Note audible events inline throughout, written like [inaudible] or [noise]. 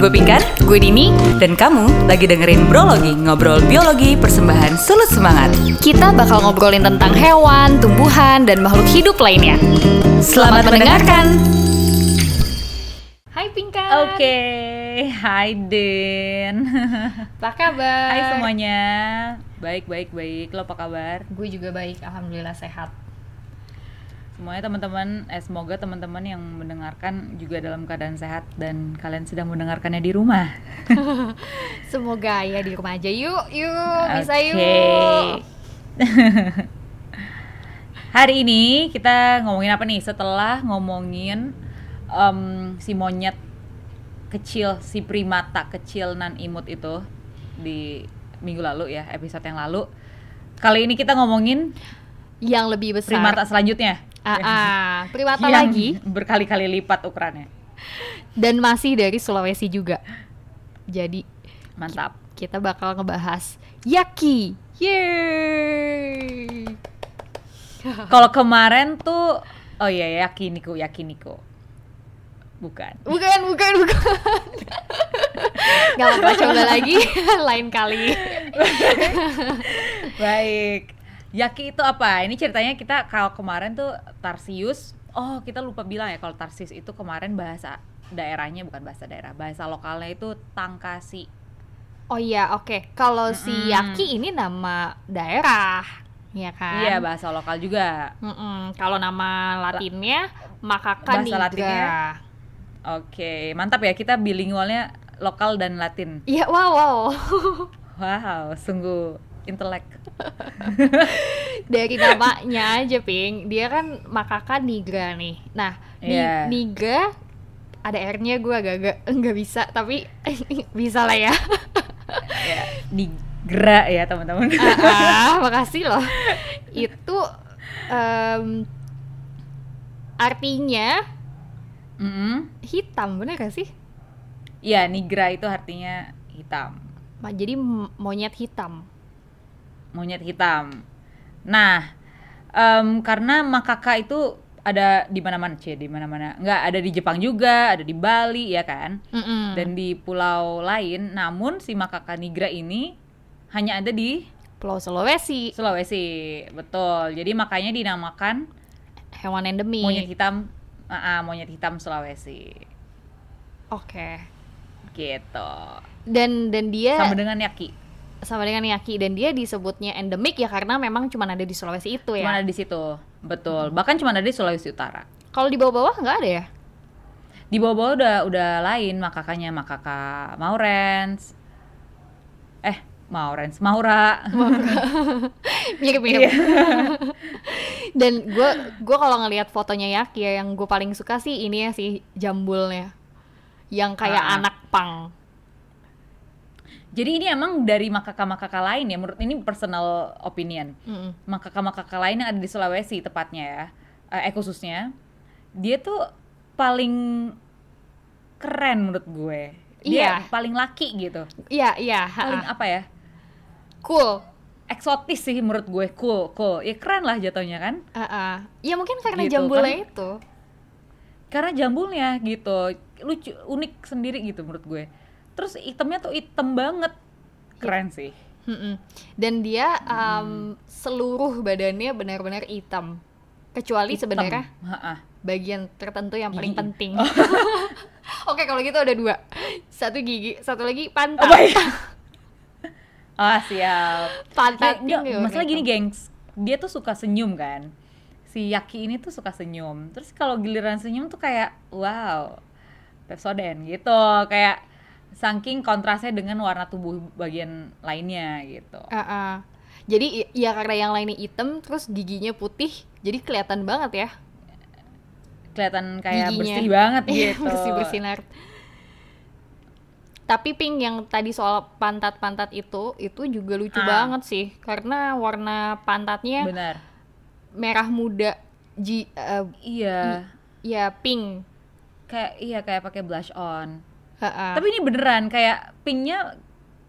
Gue Pinkan, Gue Dini, dan kamu lagi dengerin Brologi, ngobrol biologi persembahan Sulut Semangat. kita bakal ngobrolin tentang hewan, tumbuhan, dan makhluk hidup lainnya. Selamat mendengarkan. Hai Pinkan. Oke, hai Den. Apa kabar? Hai semuanya. Baik, baik, baik. Lo apa kabar? Gue juga baik, alhamdulillah sehat. Semuanya teman-teman, eh semoga teman-teman yang mendengarkan juga dalam keadaan sehat dan kalian sedang mendengarkannya di rumah. [laughs] Semoga ya di rumah aja yuk, yuk bisa Oke. yuk. [laughs] Hari ini kita ngomongin apa nih? Setelah ngomongin em, si monyet kecil, si primata kecil nan imut itu di minggu lalu ya, episode yang lalu. Kali ini kita ngomongin Yang lebih besar. primata selanjutnya. Ah, ah, primata yang lagi berkali-kali lipat ukurannya. dan masih dari Sulawesi juga. Jadi Mantap. kita bakal ngebahas yaki. Yeay. Kalau kemarin tuh oh iya yakiniku yakiniku. Bukan. Bukan, bukan, bukan. Gak apa-apa, coba lagi [laughs] lain kali. [laughs] Baik. Yaki itu apa? Ini ceritanya kita kalau kemarin tuh Tarsius. Oh, kita lupa bilang ya kalau Tarsius itu kemarin bahasa daerahnya bukan bahasa daerah, bahasa lokalnya itu Tangkasi. Oh iya, oke. Kalau si Mm-mm. Yaki ini nama daerah, ya kan? Iya, bahasa lokal juga. Mm-mm. Kalau nama Latinnya Makaka Bahasa nigra. Latinnya? Oke, mantap ya kita bilingualnya lokal dan Latin. Iya, wow, wow. [laughs] Wow, sungguh intelek. [laughs] Dari namanya aja, Ping. Dia kan Makaka nigra nih. Nah, ni- Iya. nigra ada R-nya gue agak-agak nggak bisa, tapi [laughs] bisa lah ya. ya, digerak ya teman-teman. ah, ah, makasih loh. Itu em, artinya Mm-mm. hitam, bener gak sih? Iya, nigra itu artinya hitam, Jadi monyet hitam. Monyet hitam. Nah, em, karena makaka itu ada di mana-mana, cie, di mana-mana. Nggak ada di Jepang juga, ada di Bali ya kan, Mm-mm. dan di pulau lain. Namun si makaka nigra ini hanya ada di Pulau Sulawesi, Sulawesi, betul. Jadi makanya dinamakan hewan endemik. monyet hitam, ah, ah, monyet hitam Sulawesi, Oke. gitu. Dan dan dia Sama dengan yaki. Sama dengan Yaki dan dia disebutnya endemik ya karena memang cuma ada di Sulawesi itu Cuma ya. ada di situ, betul. Bahkan cuma ada di Sulawesi Utara. Kalau di bawah-bawah nggak ada ya? Di bawah-bawah udah udah lain makakanya makaka Maurens. Eh, Maurens, Maura. [laughs] Mirip-mirip. Iya. [laughs] dan gue gue kalau ngelihat fotonya Yaki ya yang gue paling suka sih ini ya sih jambulnya. Yang kayak Ah. anak pang. Jadi ini emang dari makaka-makaka lain ya, menurut ini personal opinion. Mm-mm. Makaka-makaka lain yang ada di Sulawesi tepatnya ya, eh eh, khususnya, dia tuh paling keren menurut gue. Dia Iya. paling laki gitu. Iya, iya, ha-ha. Paling apa ya? cool. Eksotis sih menurut gue, cool, cool. Ya keren lah jatuhnya kan. Ha-ha. Ya mungkin karena Gitu, jambulnya kan? itu. karena jambulnya gitu lucu unik sendiri gitu menurut gue terus itemnya tuh item banget keren sih Mm-mm. Dan dia um, seluruh badannya benar-benar hitam. Kecuali Hitam. sebenarnya Ha-ah. bagian tertentu yang paling Gigi. penting. [laughs] Oke, kalau gitu ada dua. Satu gigi, satu lagi pantat. oh baik [laughs] ah siap Pantat Nah, enggak, masalah gini gengs dia tuh suka senyum kan si Yaki ini tuh suka senyum terus kalau giliran senyum tuh kayak wow Pepsodent gitu kayak saking kontrasnya dengan warna tubuh bagian lainnya gitu Jadi i- ya karena yang lainnya hitam, terus giginya putih, jadi kelihatan banget ya. kelihatan kayak Giginya. bersih banget Iya, gitu bersih bersinar. Tapi pink yang tadi soal pantat-pantat itu, itu juga lucu Ah. banget sih, karena warna pantatnya benar merah muda, ji, eh, iya ya pink. kayak iya kayak pakai blush on. Ha-ha. Tapi ini beneran kayak pinknya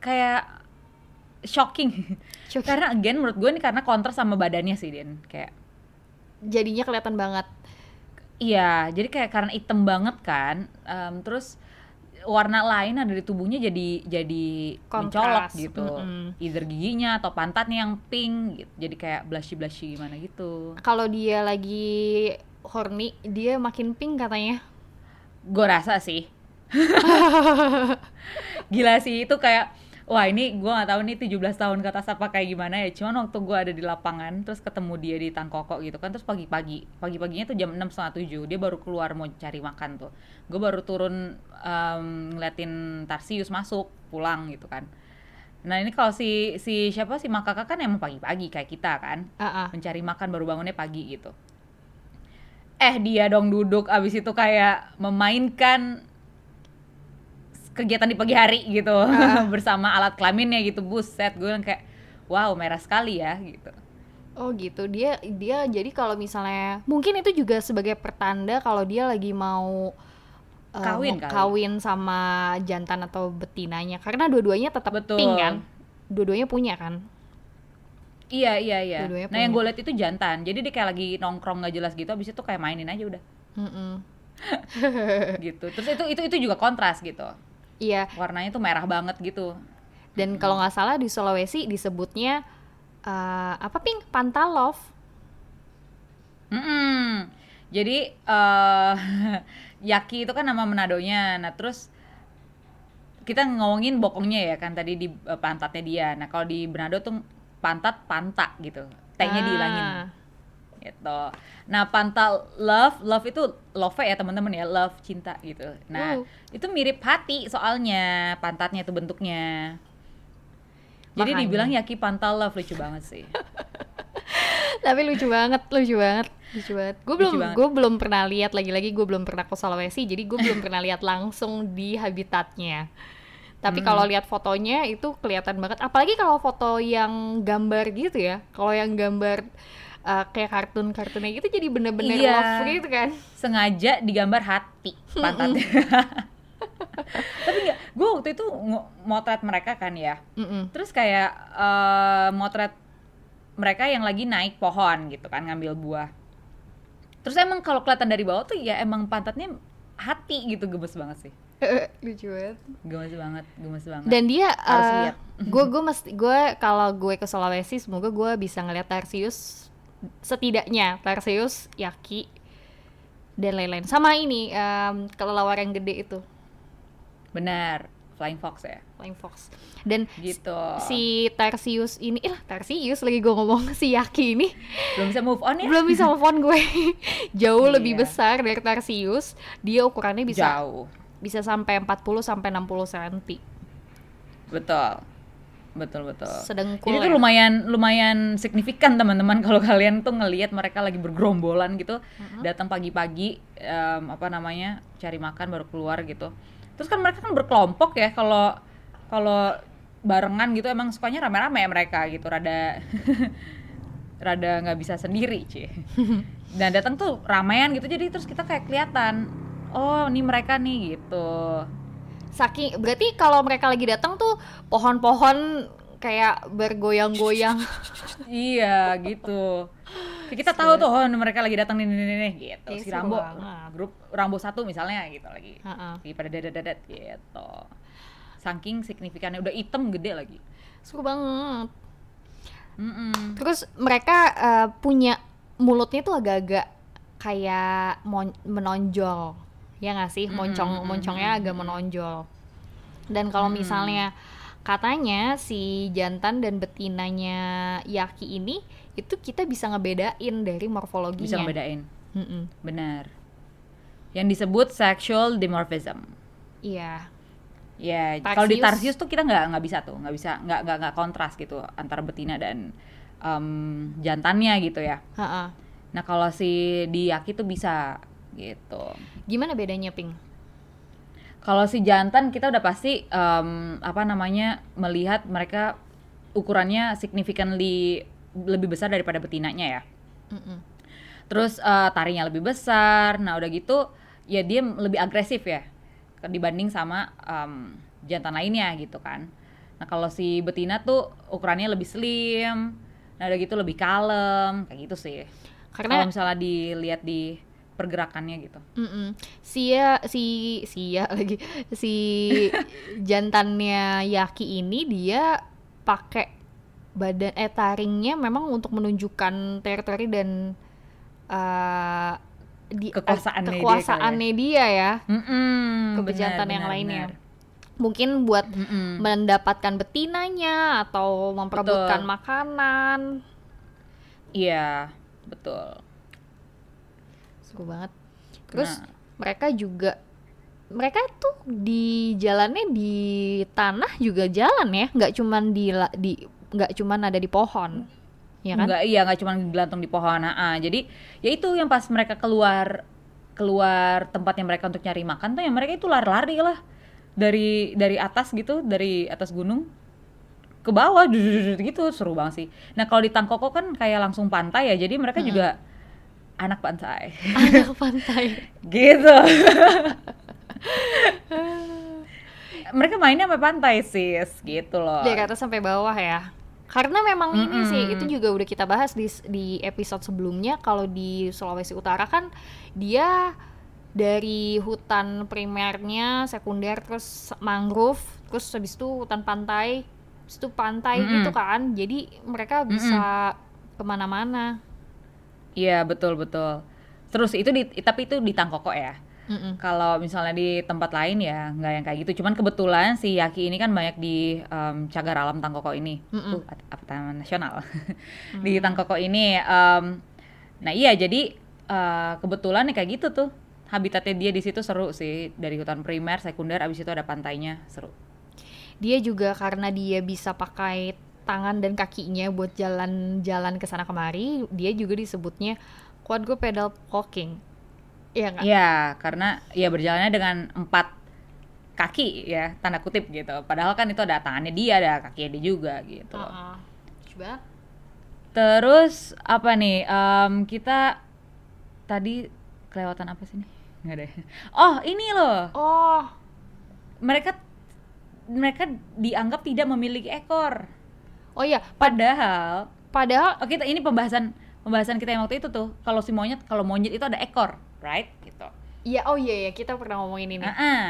kayak shocking. Shocking. karena again menurut gue ini karena kontras sama badannya sih Din. Kayak jadinya kelihatan banget. iya, jadi kayak karena item banget kan. em, terus warna lain ada di tubuhnya jadi jadi Kontras. mencolok gitu. Mm-mm. Either giginya atau pantatnya yang pink gitu. Jadi kayak blushy-blushy gimana gitu. Kalau dia lagi horny, dia makin pink katanya. Gue rasa sih. [laughs] Gila sih itu kayak wah ini gue nggak tahu nih 17 tahun ke atas apa kayak gimana ya. Cuman waktu gue ada di lapangan terus ketemu dia di Tangkoko gitu kan terus pagi-pagi pagi-paginya tuh jam 6 setengah tujuh dia baru keluar mau cari makan tuh. Gue baru turun em, ngeliatin Tarsius masuk pulang gitu kan. Nah ini kalau si si siapa si Makaka kan emang pagi-pagi kayak kita kan Ah, ah. mencari makan baru bangunnya pagi gitu. Eh dia dong duduk abis itu kayak memainkan kegiatan di pagi hari gitu [laughs] bersama alat kelaminnya gitu buset gue yang kayak wow merah sekali ya gitu Oh gitu. Dia dia jadi kalau misalnya mungkin itu juga sebagai pertanda kalau dia lagi mau eh, Kawin kali. kawin sama jantan atau betinanya karena dua-duanya tetap Betul. pink kan. Dua-duanya punya kan. iya iya iya Dua-duanya nah yang punya. gue lihat itu jantan jadi dia kayak lagi nongkrong nggak jelas gitu abis itu kayak mainin aja udah Mm-mm. [laughs] gitu terus itu itu itu juga kontras gitu Iya. warnanya tuh merah banget gitu Dan kalau nggak salah di Sulawesi disebutnya eh, apa pink pantalov. Mm-mm. Jadi eh [laughs] Yaki itu kan nama Menadonya. Nah, terus kita ngomongin bokongnya ya kan tadi di eh, pantatnya dia. Nah, kalau di Manado tuh pantat panta gitu. T-nya Ah. dihilangin gitu. Nah, pantal love, love itu love ya teman-teman ya, love cinta gitu. Nah, Uh. itu mirip hati soalnya pantatnya itu bentuknya. Jadi Makanya. dibilang Yaki pantal love lucu banget sih. [laughs] Tapi lucu banget, lucu banget, lucu banget. Gue belum, gue belum pernah lihat lagi-lagi gue belum pernah ke Sulawesi, jadi gue belum pernah lihat langsung di habitatnya. Tapi kalau lihat fotonya itu kelihatan banget. Apalagi kalau foto yang gambar gitu ya. Kalau yang gambar uh, kayak kartun-kartunnya gitu jadi bener-bener Iya. love gitu kan. sengaja digambar hati pantatnya. [laughs] Tapi enggak, gue waktu itu motret mereka kan ya. Mm-mm. Terus kayak eh, motret mereka yang lagi naik pohon gitu kan ngambil buah. Terus emang kalau kelihatan dari bawah tuh ya emang pantatnya hati gitu gemes banget sih. [laughs] lucu banget. Gemes banget, gemes banget. Dan dia Harus uh, lihat. gue gue mesti gue kalau gue ke Sulawesi semoga gue bisa ngeliat Tarsius setidaknya Tarsius Yaki dan lain-lain sama ini em, kelelawar yang gede itu Benar, Flying Fox ya. Flying Fox dan Gitu. si Tarsius ini eh Tarsius lagi gue ngomong si Yaki ini Belum bisa move on ya? belum bisa telepon gue [laughs] jauh lebih Iya. besar dari Tarsius dia ukurannya bisa Jauh. bisa sampai 40 sampai 60 cm Betul. Betul betul. sedengkul Jadi itu ya. lumayan lumayan signifikan teman-teman kalau [laughs] kalian tuh ngelihat mereka lagi bergerombolan gitu, datang pagi-pagi em, apa namanya cari makan baru keluar gitu. Terus kan mereka kan berkelompok ya kalau kalau barengan gitu emang sukanya rame-rame ya mereka gitu, rada [laughs] rada nggak bisa sendiri cie. [laughs] Dan datang tuh ramean gitu jadi terus kita kayak kelihatan oh ini mereka nih gitu. Saking berarti kalau mereka lagi datang tuh pohon-pohon kayak bergoyang-goyang. [laughs] iya gitu kita tahu tuh oh mereka lagi datang nih nih nih, gitu Iya, si Rambo banget. grup Rambo satu misalnya gitu lagi Heeh. lagi pada dadat dadat gitu saking signifikannya udah hitam gede lagi Seru banget. Mm-mm. Terus mereka eh, punya mulutnya tuh agak-agak kayak menonjol. Ya nggak sih? Moncong moncongnya agak menonjol. Dan kalau misalnya katanya si jantan dan betinanya Yaki ini itu kita bisa ngebedain dari morfologinya. bisa ngebedain Mm-mm. benar yang disebut sexual dimorphism Iya. ya kalau di Tarsius. Tuh kita nggak nggak bisa tuh nggak bisa nggak nggak nggak kontras gitu antara betina dan em, jantannya gitu ya Ha-ha. nah kalau si di Yaki tuh bisa gitu Gimana bedanya Pink? Kalau si jantan kita udah pasti em, apa namanya melihat mereka ukurannya significantly lebih besar daripada betinanya ya. Mm-mm. Terus eh, tarinya lebih besar. Nah udah gitu ya dia lebih agresif ya dibanding sama em, jantan lainnya gitu kan. Nah kalau si betina tuh ukurannya lebih slim. Nah udah gitu lebih kalem kayak gitu sih. Kalau Karena misalnya dilihat di pergerakannya gitu. Mm-mm. Sia si Sia [laughs] lagi si [laughs] jantannya Yaki ini dia pakai badan eh taringnya memang untuk menunjukkan teritori dan eh, di, Kekuasaannya dia kekuasaannya dia, ya Mm-mm, kebejantan benar, yang benar, lainnya benar. mungkin buat Mm-mm. mendapatkan betinanya atau memperebutkan Betul. makanan Iya, betul. Seru banget terus Nah. mereka juga mereka tuh di jalannya di tanah juga jalan ya nggak cuman di di nggak cuman ada di pohon ya kan Nggak, iya nggak cuma gelantung di pohon. ah jadi ya itu yang pas mereka keluar keluar tempatnya mereka untuk nyari makan tuh yang mereka itu lari-lari lah dari dari atas gitu dari atas gunung ke bawah gitu seru banget sih. Nah kalau di Tangkoko kan kayak langsung pantai ya jadi mereka juga anak pantai. Anak [laughs] pantai. Gitu. mereka mainnya sampai pantai sis. Gitu loh. dari atas sampai bawah ya. Karena memang ini sih itu juga udah kita bahas di di episode sebelumnya. Kalau di Sulawesi Utara kan dia dari hutan primernya sekunder terus mangrove terus habis itu hutan pantai habis itu pantai Mm-mm. gitu kan. Jadi mereka bisa ke mana-mana Iya betul betul. Terus itu di tapi itu di Tangkoko ya. Mm-mm. Kalau misalnya di tempat lain ya nggak yang kayak gitu. Cuman kebetulan si Yaki ini kan banyak di em, cagar alam Tangkoko ini. Mm-mm. Uh, apa taman nasional. [laughs] di Tangkoko ini. em, nah iya jadi eh, kebetulan nih kayak gitu tuh. Habitatnya dia di situ seru sih dari hutan primer, sekunder, abis itu ada pantainya seru. dia juga karena dia bisa pakai tangan dan kakinya buat jalan-jalan ke sana kemari dia juga disebutnya quadrupedal walking Iya nggak? Iya karena ya berjalannya dengan empat kaki ya tanda kutip gitu. Padahal kan itu ada tangannya dia, ada kakinya dia juga gitu. Heeh. Coba. Terus apa nih? em, kita tadi kelewatan apa sih nih? Nggak ada. Oh ini loh, Oh, mereka mereka dianggap tidak memiliki ekor. Oh iya. Padahal, Padahal oh kita ini pembahasan pembahasan kita yang waktu itu tuh. Kalau si monyet, kalau monyet itu ada ekor, right? Gitu. Iya, oh iya ya kita pernah ngomongin ini. Ah, ah.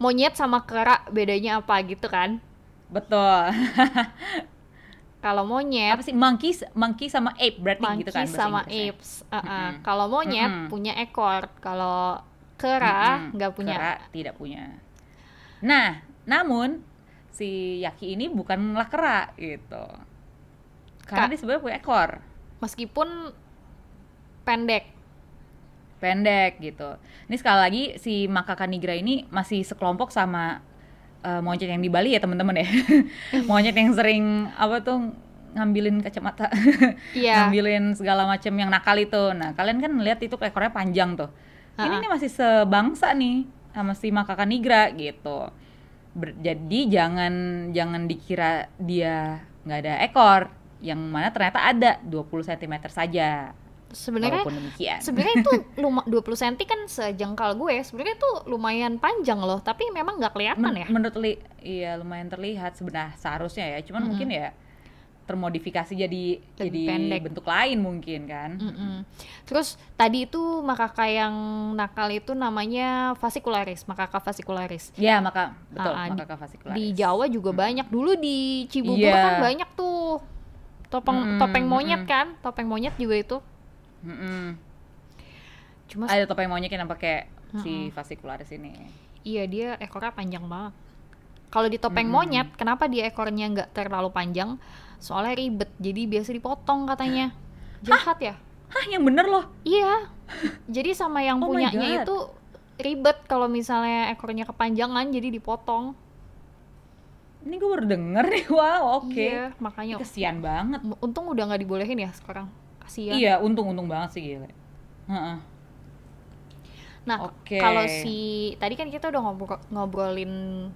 Monyet sama kera bedanya apa gitu kan? betul. [laughs] Kalau monyet apa sih monkey monkey sama ape berarti monkey gitu kan bahasa sama Inggrisnya. apes. Uh-uh. Mm-mm. Kalau monyet Mm-mm. punya ekor, kalau kera nggak punya. Kera tidak punya. Nah, namun si Yaki ini bukanlah kera gitu. Karena Kak. dia sebenarnya punya ekor Meskipun pendek. pendek gitu. Ini sekali lagi si makaka nigra ini masih sekelompok sama eh, monyet yang di Bali ya teman-teman ya. [laughs] monyet yang sering apa tuh ngambilin kacamata, [laughs] Iya. ngambilin segala macam yang nakal itu. Nah kalian kan lihat itu ekornya panjang tuh. Ini Ha-ha. nih masih sebangsa nih sama si makaka nigra gitu. Jadi jangan jangan dikira dia nggak ada ekor, yang mana ternyata ada 20 cm saja. Sebenarnya demikian. sebenarnya itu [laughs] luma 20 cm kan sejengkal gue. Sebenarnya itu lumayan panjang loh, tapi memang nggak kelihatan Men- ya. menurut li iya lumayan terlihat sebenarnya seharusnya ya cuman Mm-mm. mungkin ya termodifikasi jadi jadi pendek. bentuk lain mungkin kan Mm-mm. Terus tadi itu makaka yang nakal itu namanya fascicularis, makaka fascicularis. ya maka betul Ah, ah, maka fascicularis Di Jawa juga banyak. Dulu di Cibubur Iya. kan banyak tuh. Topeng Mm-mm, topeng monyet mm-mm. kan? Topeng monyet juga itu. Mm-mm. Cuma ada topeng monyet yang pakai si Mm-mm. fascicularis ini iya dia ekornya panjang banget. Kalau di topeng Mm-mm. monyet, kenapa dia ekornya nggak terlalu panjang? Soalnya ribet, jadi biasa dipotong katanya. Jahat ya? hah yang bener loh Iya. Jadi sama yang Oh punyanya itu ribet kalau misalnya ekornya kepanjangan jadi dipotong. ini gue baru denger nih [laughs] wow oke Iya, makanya kesian banget untung udah nggak dibolehin ya sekarang. Kasihan. iya untung untung banget sih gila Heeh. Nah, Oke. kalau si tadi kan kita udah ngobrol- ngobrolin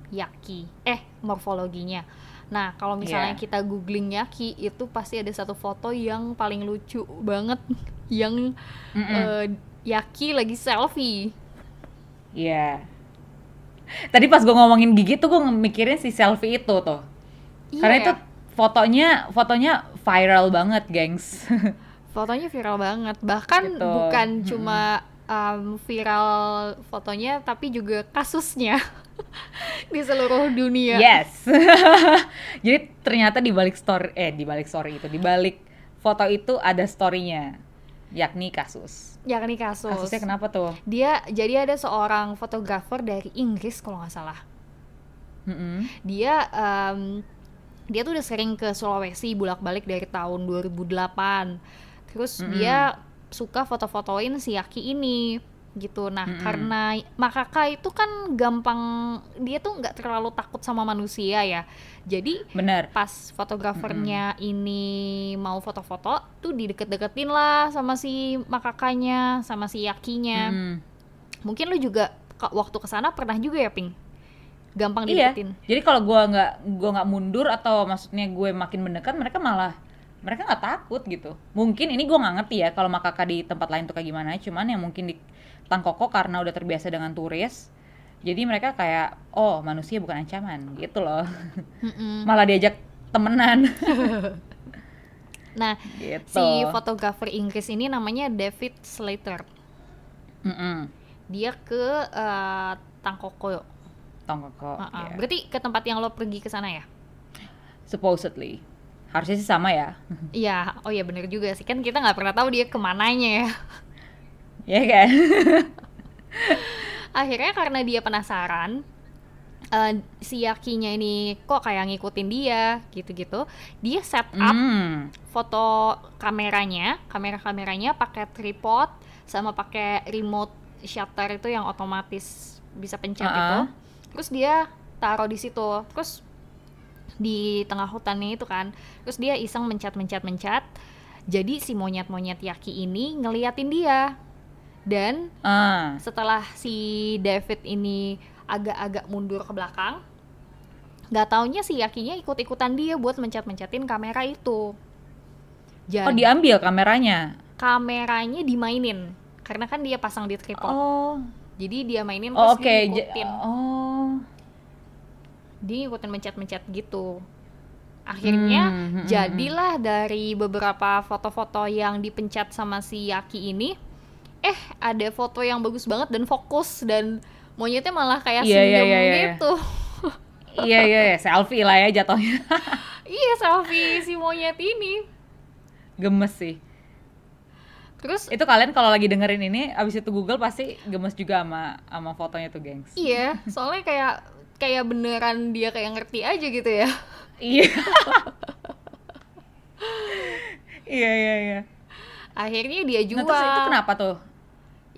yaki, eh morfologinya. Nah, kalau misalnya Iya. kita googling yaki itu pasti ada satu foto yang paling lucu banget [laughs] yang Mm-mm. eh, yaki lagi selfie. Iya. Tadi pas gue ngomongin gigi tuh gue mikirin si selfie itu tuh. Iya Karena ya, itu fotonya fotonya viral banget, gengs. [laughs] fotonya viral banget bahkan Gitu. bukan Mm-mm. cuma um, viral fotonya tapi juga kasusnya [laughs] di seluruh dunia Yes. [laughs] Jadi ternyata di balik story eh di balik story itu, di balik foto itu ada storynya, yakni kasus. yakni kasus Kasusnya kenapa tuh? dia jadi ada seorang fotografer dari Inggris kalau nggak salah Mm-mm. dia em, dia tuh udah sering ke Sulawesi bolak-balik dari tahun 2008 terus Mm-mm. dia suka foto-fotoin si Yaki ini gitu nah Mm-mm. karena Makaka itu kan gampang dia tuh nggak terlalu takut sama manusia ya jadi Bener. pas fotografernya ini mau foto-foto tuh dideket-deketin lah sama si Makakanya sama si Yakinya Mm. mungkin lu juga ke- waktu ke sana pernah juga ya Ping gampang Iya. dideketin Jadi kalau gua nggak gua nggak mundur atau maksudnya gue makin mendekat, mereka malah mereka nggak takut gitu. Mungkin ini gua nggak ngerti ya kalau makaka di tempat lain tuh kayak gimana. Cuman yang mungkin di Tangkoko karena udah terbiasa dengan turis, jadi mereka kayak oh manusia bukan ancaman gitu loh. Mm-mm. [laughs] malah diajak temenan [laughs] Nah, gitu. si fotografer Inggris ini namanya David Slater. Mm-mm. Dia ke eh, Tangkoko. Tangkoko. Ah, ah. ya. Berarti ke tempat yang lo pergi ke sana ya? Supposedly. Harusnya sih sama ya. Iya, oh iya bener juga sih. Kan kita nggak pernah tahu dia ke mananya ya. [laughs] ya kan? [laughs] Akhirnya karena dia penasaran, eh, si Yakinya ini kok kayak ngikutin dia gitu-gitu. Dia set up Hmm. foto kameranya, kamera-kameranya pakai tripod sama pakai remote shutter itu yang otomatis bisa pencet Uh-uh. itu. Terus dia taruh di situ. Terus di tengah hutannya itu kan. Terus dia iseng mencet-mencet-mencet. Jadi si monyet-monyet Yaki ini ngeliatin dia. Dan Ah. setelah si David ini agak-agak mundur ke belakang, nggak taunya si Yakinya ikut-ikutan dia buat mencet-mencetin kamera itu. Jadi Oh diambil kameranya. kameranya dimainin karena kan dia pasang di tripod. Oh. Jadi dia mainin Oh, terus oke. dia ngikutin. Oh. Dia ngikutin mencet-mencet gitu. Akhirnya Hmm, hmm, hmm, jadilah dari beberapa foto-foto yang dipencet sama si Yaki ini, eh ada foto yang bagus banget dan fokus dan monyetnya malah kayak Iya, iya, senyum iya, iya. gitu. iya iya iya, selfie lah ya jatuhnya. [laughs] iya selfie si monyet ini. gemes sih. Terus Itu kalian kalau lagi dengerin ini abis itu Google pasti gemes juga sama sama fotonya tuh, gengs. iya, soalnya kayak kayak beneran dia kayak ngerti aja gitu ya. Iya. [laughs] iya iya iya. Akhirnya dia jual. Nah, terus itu kenapa tuh?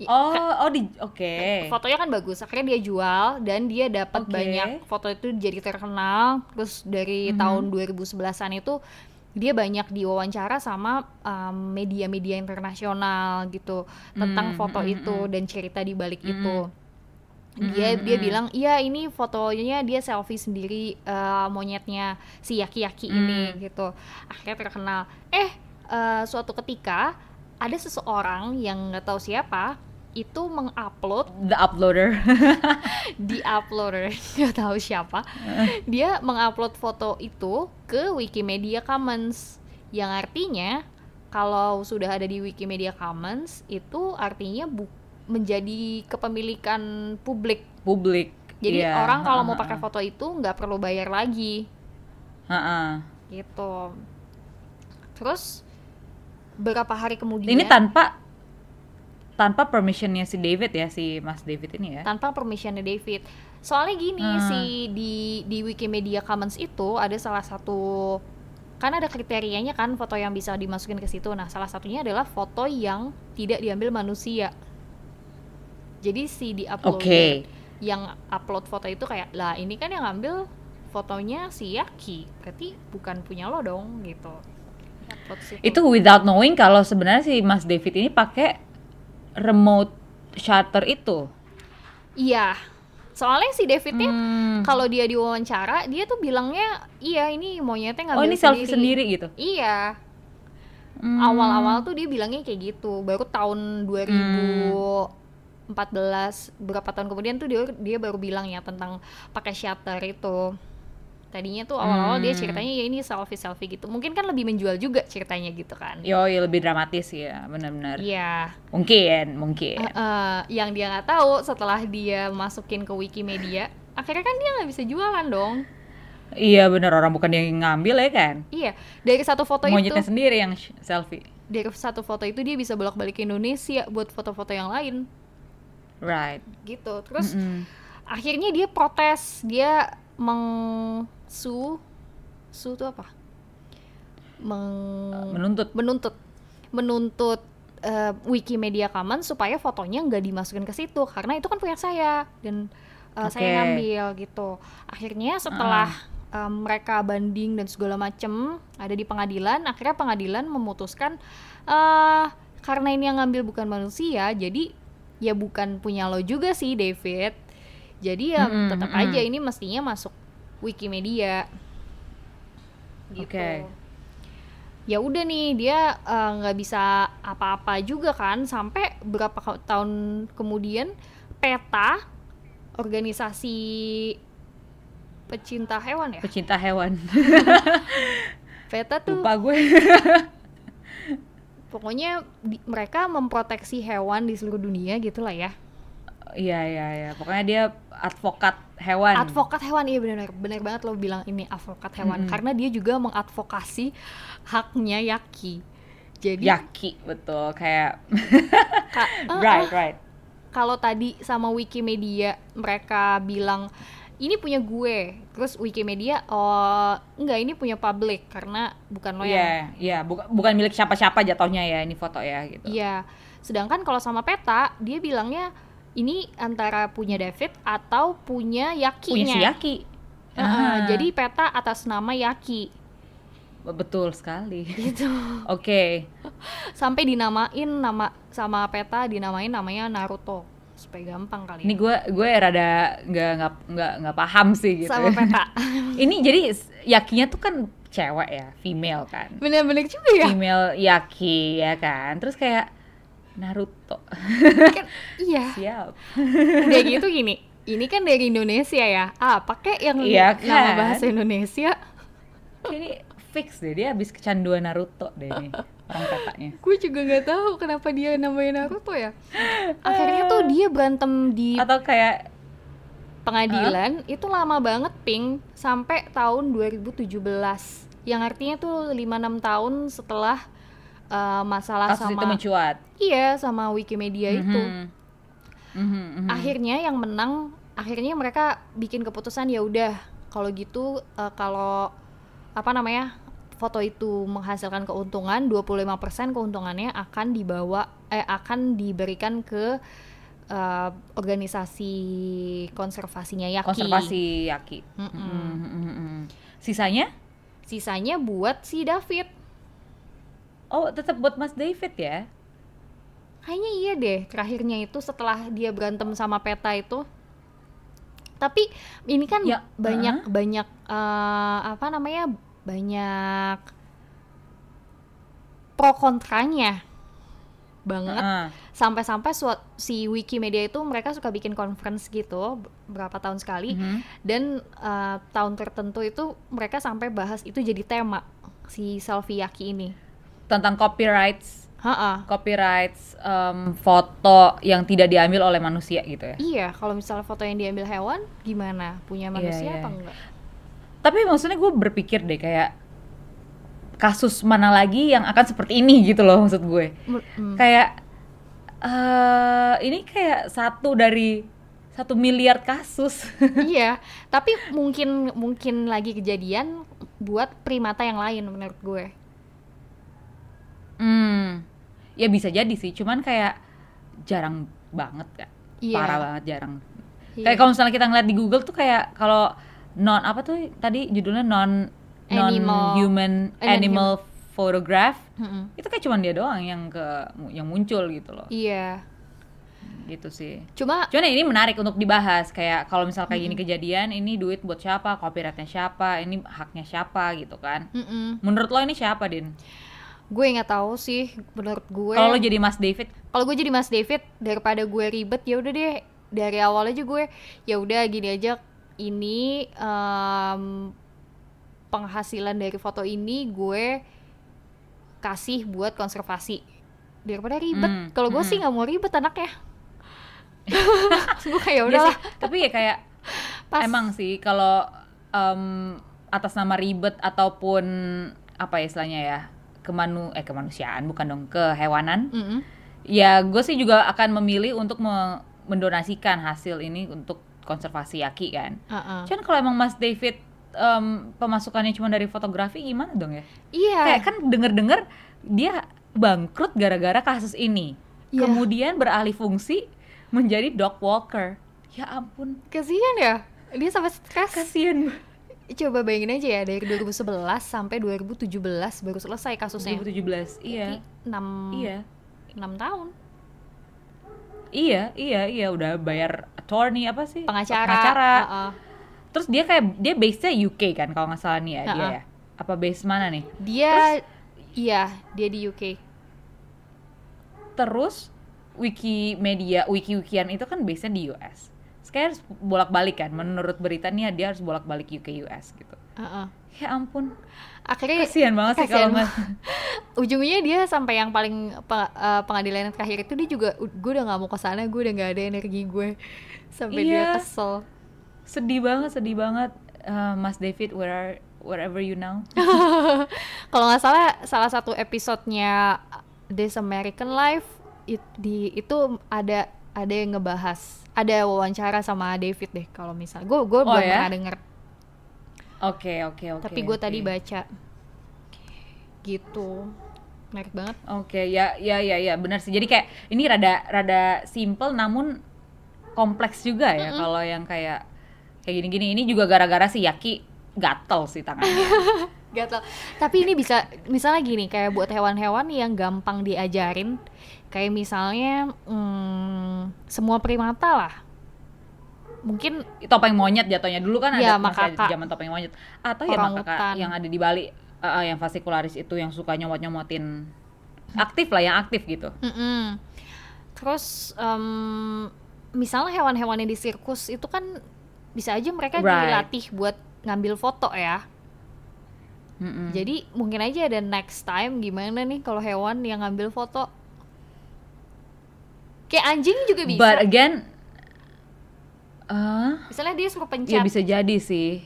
Oh, oh di oke. fotonya kan bagus akhirnya dia jual dan dia dapat Oke. banyak foto itu jadi terkenal terus dari Mhm. tahun 2011an itu dia banyak diwawancara sama um, media-media internasional gitu tentang Hmm, foto hmm, itu hmm. dan cerita di balik Hmm. itu Hmm, dia hmm, dia hmm. bilang iya ini fotonya dia selfie sendiri uh, monyetnya si yaki-yaki ini Hmm. gitu akhirnya terkenal eh uh, suatu ketika ada seseorang yang nggak tahu siapa itu mengupload The uploader. [laughs] di uploader [laughs] nggak tahu siapa [laughs] dia mengupload foto itu ke Wikimedia Commons yang artinya kalau sudah ada di Wikimedia Commons itu artinya bu menjadi kepemilikan publik Publik. jadi Iya, orang kalau mau ha-ha. pakai foto itu nggak perlu bayar lagi Ha-ha. gitu terus beberapa hari kemudian Ini tanpa tanpa permissionnya si David ya si Mas David ini ya. tanpa permissionnya David. Soalnya gini Hmm. si di di Wikimedia Commons itu ada salah satu kan ada kriterianya kan foto yang bisa dimasukin ke situ. Nah, salah satunya adalah foto yang tidak diambil manusia. Jadi si di upload Oke. yang upload foto itu kayak lah ini kan yang ngambil fotonya si Yaki, berarti bukan punya lo dong gitu. Itu without knowing kalau sebenarnya si Mas David ini pakai remote shutter itu. iya. Soalnya si David ini Hmm. kalau dia diwawancara dia tuh bilangnya iya ini monyetnya ngambil Oh ini selfie sendiri gitu. iya Hmm. awal-awal tuh dia bilangnya kayak gitu baru tahun 2014 beberapa tahun kemudian tuh dia dia baru bilang ya tentang pakai shutter itu Tadinya tuh awal-awal dia Hmm. ceritanya ya ini selfie-selfie gitu. Mungkin kan lebih menjual juga ceritanya gitu kan. Yo, lebih dramatis ya, benar-benar. Iya. Mungkin, mungkin. Eh, eh, yang dia nggak tahu setelah dia masukin ke Wikimedia, akhirnya kan dia nggak bisa jualan dong. Iya bener orang bukan dia yang ngambil ya kan. Iya, dari satu foto Monyetnya itu, sendiri yang selfie. dari satu foto itu dia bisa bolak-balik ke Indonesia buat foto-foto yang lain, Right. gitu. Terus Mm-mm. akhirnya dia protes, dia mengsu, su itu apa? Meng, menuntut. menuntut, menuntut eh, Wikimedia Commons supaya fotonya nggak dimasukin ke situ karena itu kan punya saya dan eh, saya Oke. ngambil gitu. Akhirnya setelah eh, mereka banding dan segala macem ada di pengadilan, akhirnya pengadilan memutuskan eh karena ini yang ngambil bukan manusia, jadi ya bukan punya lo juga sih David. Jadi ya Mm-mm, tetap aja ini mestinya masuk Wikimedia. Gitu Oke. ya udah nih dia eh, nggak bisa apa-apa juga kan sampai berapa tahun kemudian peta organisasi pecinta hewan ya Pecinta hewan. [laughs] peta tuh Lupa gue. [laughs] pokoknya di- mereka memproteksi hewan di seluruh dunia gitulah ya Iya iya iya. Pokoknya dia advokat hewan. advokat hewan iya benar benar banget lo bilang ini advokat hewan Mm-mm. karena dia juga mengadvokasi haknya Yaki jadi Yaki betul kayak ka- [laughs] eh, right right. kalau tadi sama Wikimedia mereka bilang ini punya gue, terus Wikimedia oh enggak ini punya publik karena bukan lo yang iya bukan bukan milik siapa-siapa jatuhnya ya ini foto ya gitu. iya. Sedangkan kalau sama Peta dia bilangnya ini antara punya David atau punya Yakinya. Punya si Yaki. Heeh, Ah, Jadi Peta atas nama Yaki betul sekali. gitu. [laughs] Oke. Sampai dinamain nama sama Peta dinamain namanya Naruto supaya gampang kali. Ini ya. gue gue rada nggak nggak nggak nggak paham sih gitu. sama Peta. [laughs] ini jadi Yakinya tuh kan cewek ya, female kan. Bener-bener juga ya. Female Yaki ya kan. Terus kayak Naruto. kan iya. Siap. udah gitu gini ini kan dari Indonesia ya ah pakai yang Iya nama kan? bahasa Indonesia Ini fix deh dia habis kecanduan Naruto deh nih orang katanya. gue juga nggak tahu kenapa dia namanya Naruto ya [laughs] akhirnya tuh dia berantem di Atau kayak pengadilan itu lama banget ping sampai tahun 2017 yang artinya tuh 5-6 tahun setelah uh, masalah kasus itu sama mencuat. iya sama Wikimedia itu Mhm. Mhm, mhm. akhirnya yang menang akhirnya mereka bikin keputusan ya udah kalau gitu eh, kalau apa namanya foto itu menghasilkan keuntungan 25% keuntungannya akan dibawa eh akan diberikan ke eh, organisasi konservasinya Yaki konservasi Yaki. Mm-mm. Mhm, mhm, mhm. Sisanya? sisanya buat si David Oh, tetap buat Mas David ya. kayaknya iya deh terakhirnya itu setelah dia berantem sama peta itu tapi ini kan Ya, banyak banyak eh, apa namanya banyak pro kontranya banget Heeh. sampai-sampai suat- si Wikimedia itu mereka suka bikin conference gitu berapa tahun sekali Mhm. dan eh, tahun tertentu itu mereka sampai bahas itu jadi tema si selfie Yaki ini Tentang copyrights, Ha-ha. copyrights em, foto yang tidak diambil oleh manusia gitu ya. Iya, kalau misalnya foto yang diambil hewan, gimana? Punya manusia iya. apa enggak? Tapi maksudnya gue berpikir deh kayak kasus mana lagi yang akan seperti ini gitu loh maksud gue. Hmm. Kayak eh ini kayak satu dari satu miliar kasus. [laughs] iya, tapi mungkin mungkin lagi kejadian buat primata yang lain menurut gue. Hmm. Ya bisa jadi sih, cuman kayak jarang banget ya. Iya. Parah banget jarang. Iya. Kayak kalau misalnya kita ngeliat di Google tuh kayak kalau non apa tuh tadi judulnya non non Animal- human non-human. animal photograph Mm-mm. itu kayak cuman dia doang yang ke yang muncul gitu loh Iya. gitu sih Cuma cuman ya ini menarik untuk dibahas kayak kalau misal kayak gini kejadian ini duit buat siapa copyrightnya siapa ini haknya siapa gitu kan mm-mm. menurut lo ini siapa din gue nggak tahu sih menurut gue. kalau lo jadi Mas David kalau gue jadi Mas David daripada gue ribet ya udah deh dari awal aja gue ya udah gini aja ini em, penghasilan dari foto ini gue kasih buat konservasi daripada ribet Hmm, kalau gue hmm. sih nggak mau ribet anaknya [laughs] gue kayak Iya udah sih, tapi ya kayak Pas. emang sih kalau em, atas nama ribet ataupun apa ya istilahnya ya kemanu eh kemanusiaan bukan dong kehewanan. Ya gue sih juga akan memilih untuk me- mendonasikan hasil ini untuk konservasi yaki kan. Cuman kalau emang Mas David em, pemasukannya cuma dari fotografi gimana dong ya? Iya. Kayak kan denger-dengar dia bangkrut gara-gara kasus ini. Iya. kemudian beralih fungsi menjadi dog walker. Ya ampun. Kasihan ya. Dia sampai stres. Kasihan coba bayangin aja ya dari 2011 sampai 2017 baru selesai kasusnya. 2017 iya. 6 iya. 6 tahun. Iya iya iya udah bayar attorney apa sih? Pengacara, pengacara. Heeh. terus dia kayak dia base nya UK kan kalau nggak salah nih ya dia Ha-ha. ya? Apa base mana nih? Dia iya dia di UK terus Wikimedia wiki-wikian itu kan base nya di US harus bolak-balik kan. Menurut berita nih dia harus bolak-balik UK US gitu. Heeh. ya ampun. Akhirnya kasihan banget sih kalau mas ujungnya dia sampai yang paling pe- eh, pengadilan yang terakhir itu dia juga gue udah nggak mau ke sana gue udah nggak ada energi gue sampai dia Iya. kesel. Sedih banget sedih banget. Eh, Mas David where are, wherever you now? [laughs] Kalau nggak salah salah satu episodenya This American Life it- di itu ada ada yang ngebahas ada wawancara sama David deh kalau misal gue gue Oh, belum ya? pernah denger oke oke oke tapi gue oke. tadi baca gitu menarik banget Oke, ya ya ya ya benar sih. Jadi kayak ini rada rada simple namun kompleks juga ya kalau yang kayak kayak gini-gini. Ini juga gara-gara si Yaki gatel sih tangannya. [laughs] gatel tapi ini bisa misalnya gini kayak buat hewan-hewan yang gampang diajarin kayak misalnya hmm, semua primata lah mungkin topeng monyet jatuhnya dulu kan Iya, ada makaka. zaman topeng monyet atau ya makaka yang ada di Bali eh, yang fascicularis itu yang suka nyomot-nyomotin aktif lah yang aktif gitu. Mm-mm. Terus em, misalnya hewan-hewan yang di sirkus itu kan bisa aja mereka Right. dilatih buat ngambil foto ya. Mm-mm. Jadi mungkin aja ada next time gimana nih kalau hewan yang ngambil foto. Kayak anjing juga bisa. But again eh Misalnya dia suruh ya pencet. bisa jadi sih.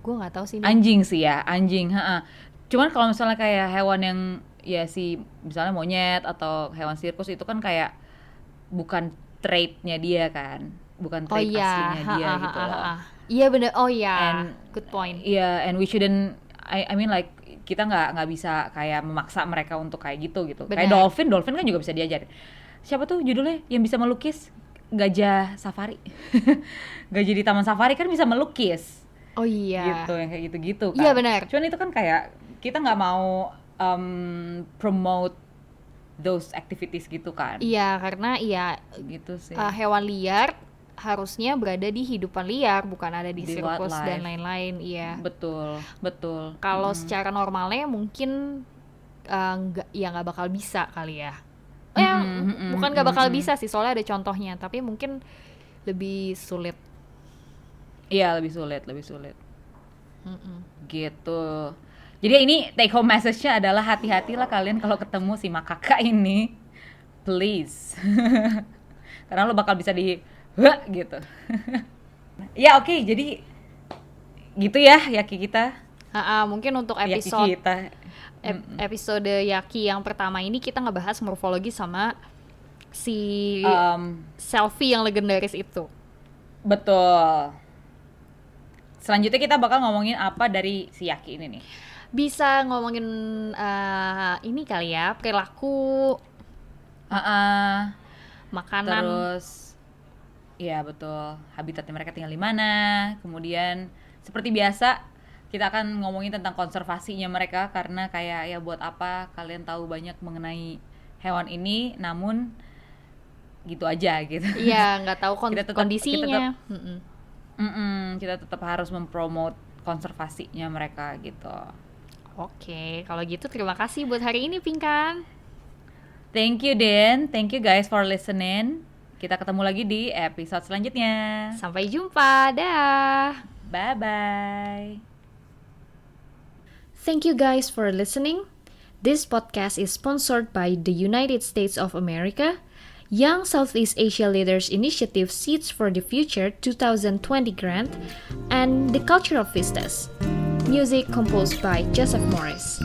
Gue nggak tahu sih. ini. anjing sih ya anjing ha cuman kalau misalnya kayak hewan yang ya si misalnya monyet atau hewan sirkus itu kan kayak bukan traitnya dia kan bukan Oh trait iya. aslinya dia Ha, ha, gitu ha, loh ha. Iya bener. Oh iya. And- Good point. iya and we shouldn't I, I mean like kita nggak nggak bisa kayak memaksa mereka untuk kayak gitu gitu kayak Benar. dolphin dolphin kan juga bisa diajarin siapa tuh judulnya yang bisa melukis gajah safari [laughs] gajah di taman safari kan bisa melukis Oh iya. gitu yang kayak gitu-gitu kan. Iya, benar. Cuman itu kan kayak kita nggak mau um, promote those activities gitu kan. Iya karena iya Gitu sih. uh, hewan liar harusnya berada di hidupan liar bukan ada di, Di sirkus dan lain-lain iya betul, betul. kalau Mm. secara normalnya mungkin uh, nggak ya nggak bakal bisa kali ya eh mm-mm, bukan nggak bakal mm-mm. bisa sih soalnya ada contohnya tapi mungkin lebih sulit Iya, lebih sulit, lebih sulit. Mm-mm. Gitu. Jadi ini take home message-nya adalah hati-hatilah kalian kalau ketemu si makaka ini. Please. [laughs] Karena lo bakal bisa di "Hah," gitu. [laughs] ya oke, jadi gitu ya Yaki kita. Ha-ha, mungkin untuk Yaki episode kita. ep- episode Yaki yang pertama ini kita ngebahas morfologi sama si Um, selfie yang legendaris itu Betul. Selanjutnya kita bakal ngomongin apa dari si Yaki ini nih. bisa ngomongin uh, ini kali ya perilaku Ah, makanan terus ya betul. Habitatnya mereka tinggal di mana. Kemudian seperti biasa kita akan ngomongin tentang konservasinya mereka karena kayak ya buat apa kalian tahu banyak mengenai hewan ini namun gitu aja gitu. Iya, [laughs] nggak tahu kon- Kita tetap- kondisinya. Mm-mm. Mm-mm, kita tetap harus mempromote konservasinya mereka gitu. Oke, kalau gitu terima kasih buat hari ini Pingkan. Thank you Den, thank you guys for listening. Kita ketemu lagi di episode selanjutnya. Sampai jumpa, dah. Bye bye. Thank you guys for listening. This podcast is sponsored by the United States of America, Young Southeast Asia Leaders Initiative Seeds for the Future 2020 grant, and the Culture of Vistas. Music composed by Joseph Morris.